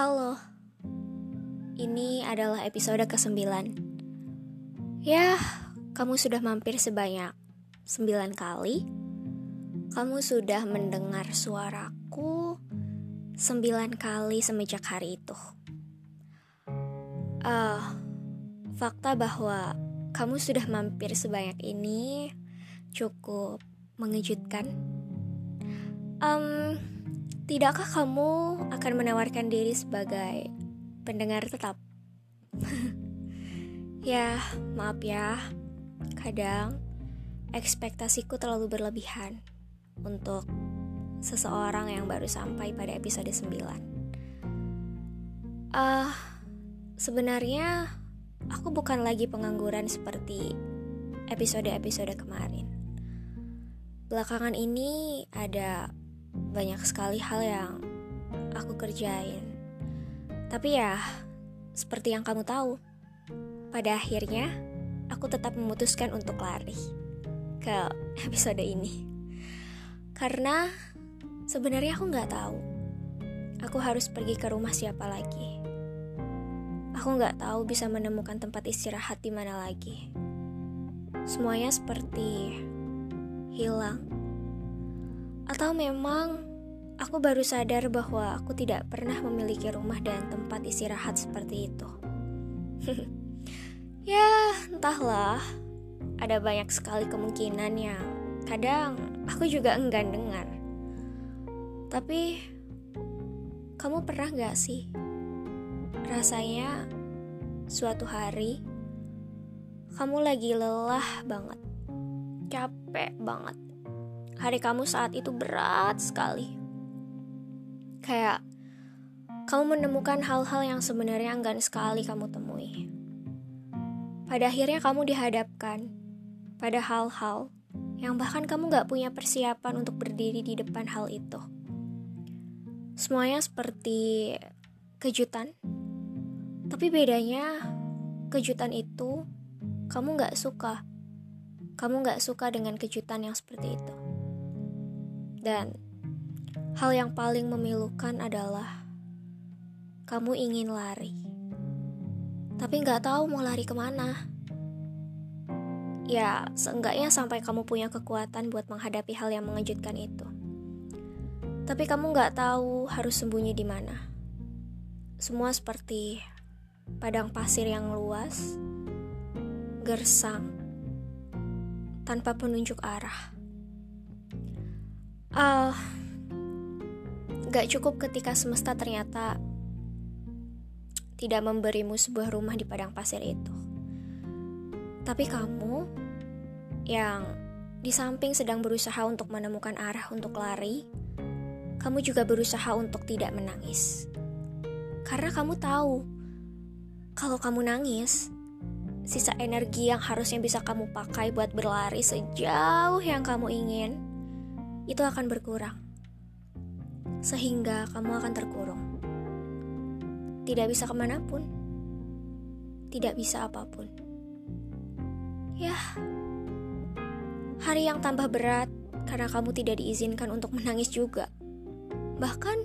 Halo, ini adalah episode ke-9 Ya, kamu sudah mampir sebanyak 9 kali. Kamu sudah mendengar suaraku 9 kali semenjak hari itu. Uh, Fakta bahwa kamu sudah mampir sebanyak ini cukup mengejutkan. Um, Tidakkah kamu akan menawarkan diri sebagai pendengar tetap? ya, maaf ya. Kadang ekspektasiku terlalu berlebihan untuk seseorang yang baru sampai pada episode 9. Ah, uh, sebenarnya aku bukan lagi pengangguran seperti episode-episode kemarin. Belakangan ini ada banyak sekali hal yang aku kerjain. Tapi ya, seperti yang kamu tahu, pada akhirnya aku tetap memutuskan untuk lari ke episode ini. Karena sebenarnya aku nggak tahu aku harus pergi ke rumah siapa lagi. Aku nggak tahu bisa menemukan tempat istirahat di mana lagi. Semuanya seperti hilang atau memang aku baru sadar bahwa aku tidak pernah memiliki rumah dan tempat istirahat seperti itu. ya, entahlah. Ada banyak sekali kemungkinan yang kadang aku juga enggan dengar. Tapi, kamu pernah gak sih rasanya suatu hari kamu lagi lelah banget, capek banget, hari kamu saat itu berat sekali. Kayak kamu menemukan hal-hal yang sebenarnya enggan sekali kamu temui. Pada akhirnya kamu dihadapkan pada hal-hal yang bahkan kamu gak punya persiapan untuk berdiri di depan hal itu. Semuanya seperti kejutan, tapi bedanya kejutan itu kamu gak suka. Kamu gak suka dengan kejutan yang seperti itu. Dan hal yang paling memilukan adalah kamu ingin lari, tapi nggak tahu mau lari ke mana. Ya, seenggaknya sampai kamu punya kekuatan buat menghadapi hal yang mengejutkan itu. Tapi kamu nggak tahu harus sembunyi di mana. Semua seperti padang pasir yang luas, gersang, tanpa penunjuk arah. Uh, gak cukup ketika semesta ternyata tidak memberimu sebuah rumah di padang pasir itu. Tapi kamu yang di samping sedang berusaha untuk menemukan arah untuk lari, kamu juga berusaha untuk tidak menangis. Karena kamu tahu, kalau kamu nangis, sisa energi yang harusnya bisa kamu pakai buat berlari sejauh yang kamu ingin, itu akan berkurang, sehingga kamu akan terkurung. Tidak bisa ke mana pun, tidak bisa apa pun. Ya, hari yang tambah berat karena kamu tidak diizinkan untuk menangis juga. Bahkan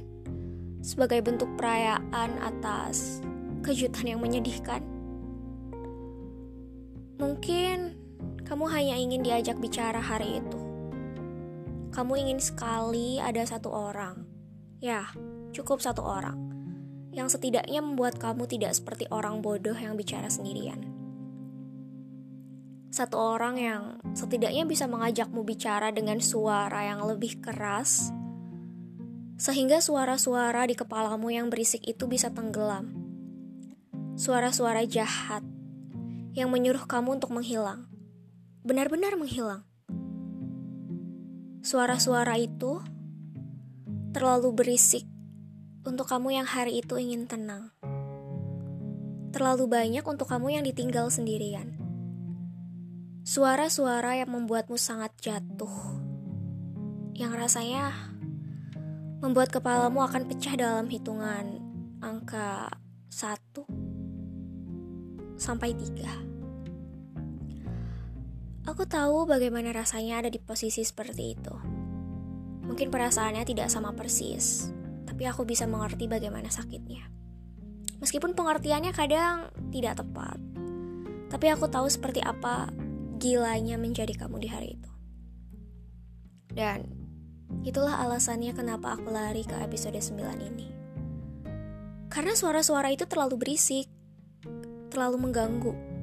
sebagai bentuk perayaan atas kejutan yang menyedihkan. Mungkin kamu hanya ingin diajak bicara hari itu kamu ingin sekali ada satu orang, ya, cukup satu orang, yang setidaknya membuat kamu tidak seperti orang bodoh yang bicara sendirian. Satu orang yang setidaknya bisa mengajakmu bicara dengan suara yang lebih keras, sehingga suara-suara di kepalamu yang berisik itu bisa tenggelam. Suara-suara jahat yang menyuruh kamu untuk menghilang, benar-benar menghilang Suara-suara itu terlalu berisik untuk kamu yang hari itu ingin tenang. Terlalu banyak untuk kamu yang ditinggal sendirian. Suara-suara yang membuatmu sangat jatuh. Yang rasanya membuat kepalamu akan pecah dalam hitungan angka 1 sampai 3. Aku tahu bagaimana rasanya ada di posisi seperti itu. Mungkin perasaannya tidak sama persis, tapi aku bisa mengerti bagaimana sakitnya. Meskipun pengertiannya kadang tidak tepat. Tapi aku tahu seperti apa gilanya menjadi kamu di hari itu. Dan itulah alasannya kenapa aku lari ke episode 9 ini. Karena suara-suara itu terlalu berisik, terlalu mengganggu.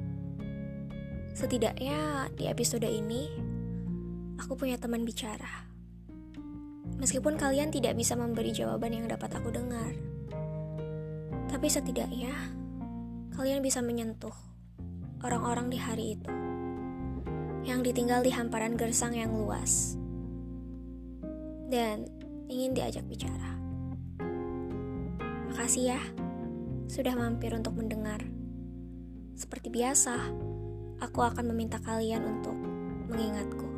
Setidaknya di episode ini, aku punya teman bicara. Meskipun kalian tidak bisa memberi jawaban yang dapat aku dengar. Tapi setidaknya, kalian bisa menyentuh orang-orang di hari itu yang ditinggal di hamparan gersang yang luas dan ingin diajak bicara. Makasih ya, sudah mampir untuk mendengar. Seperti biasa, aku akan meminta kalian untuk mengingatku.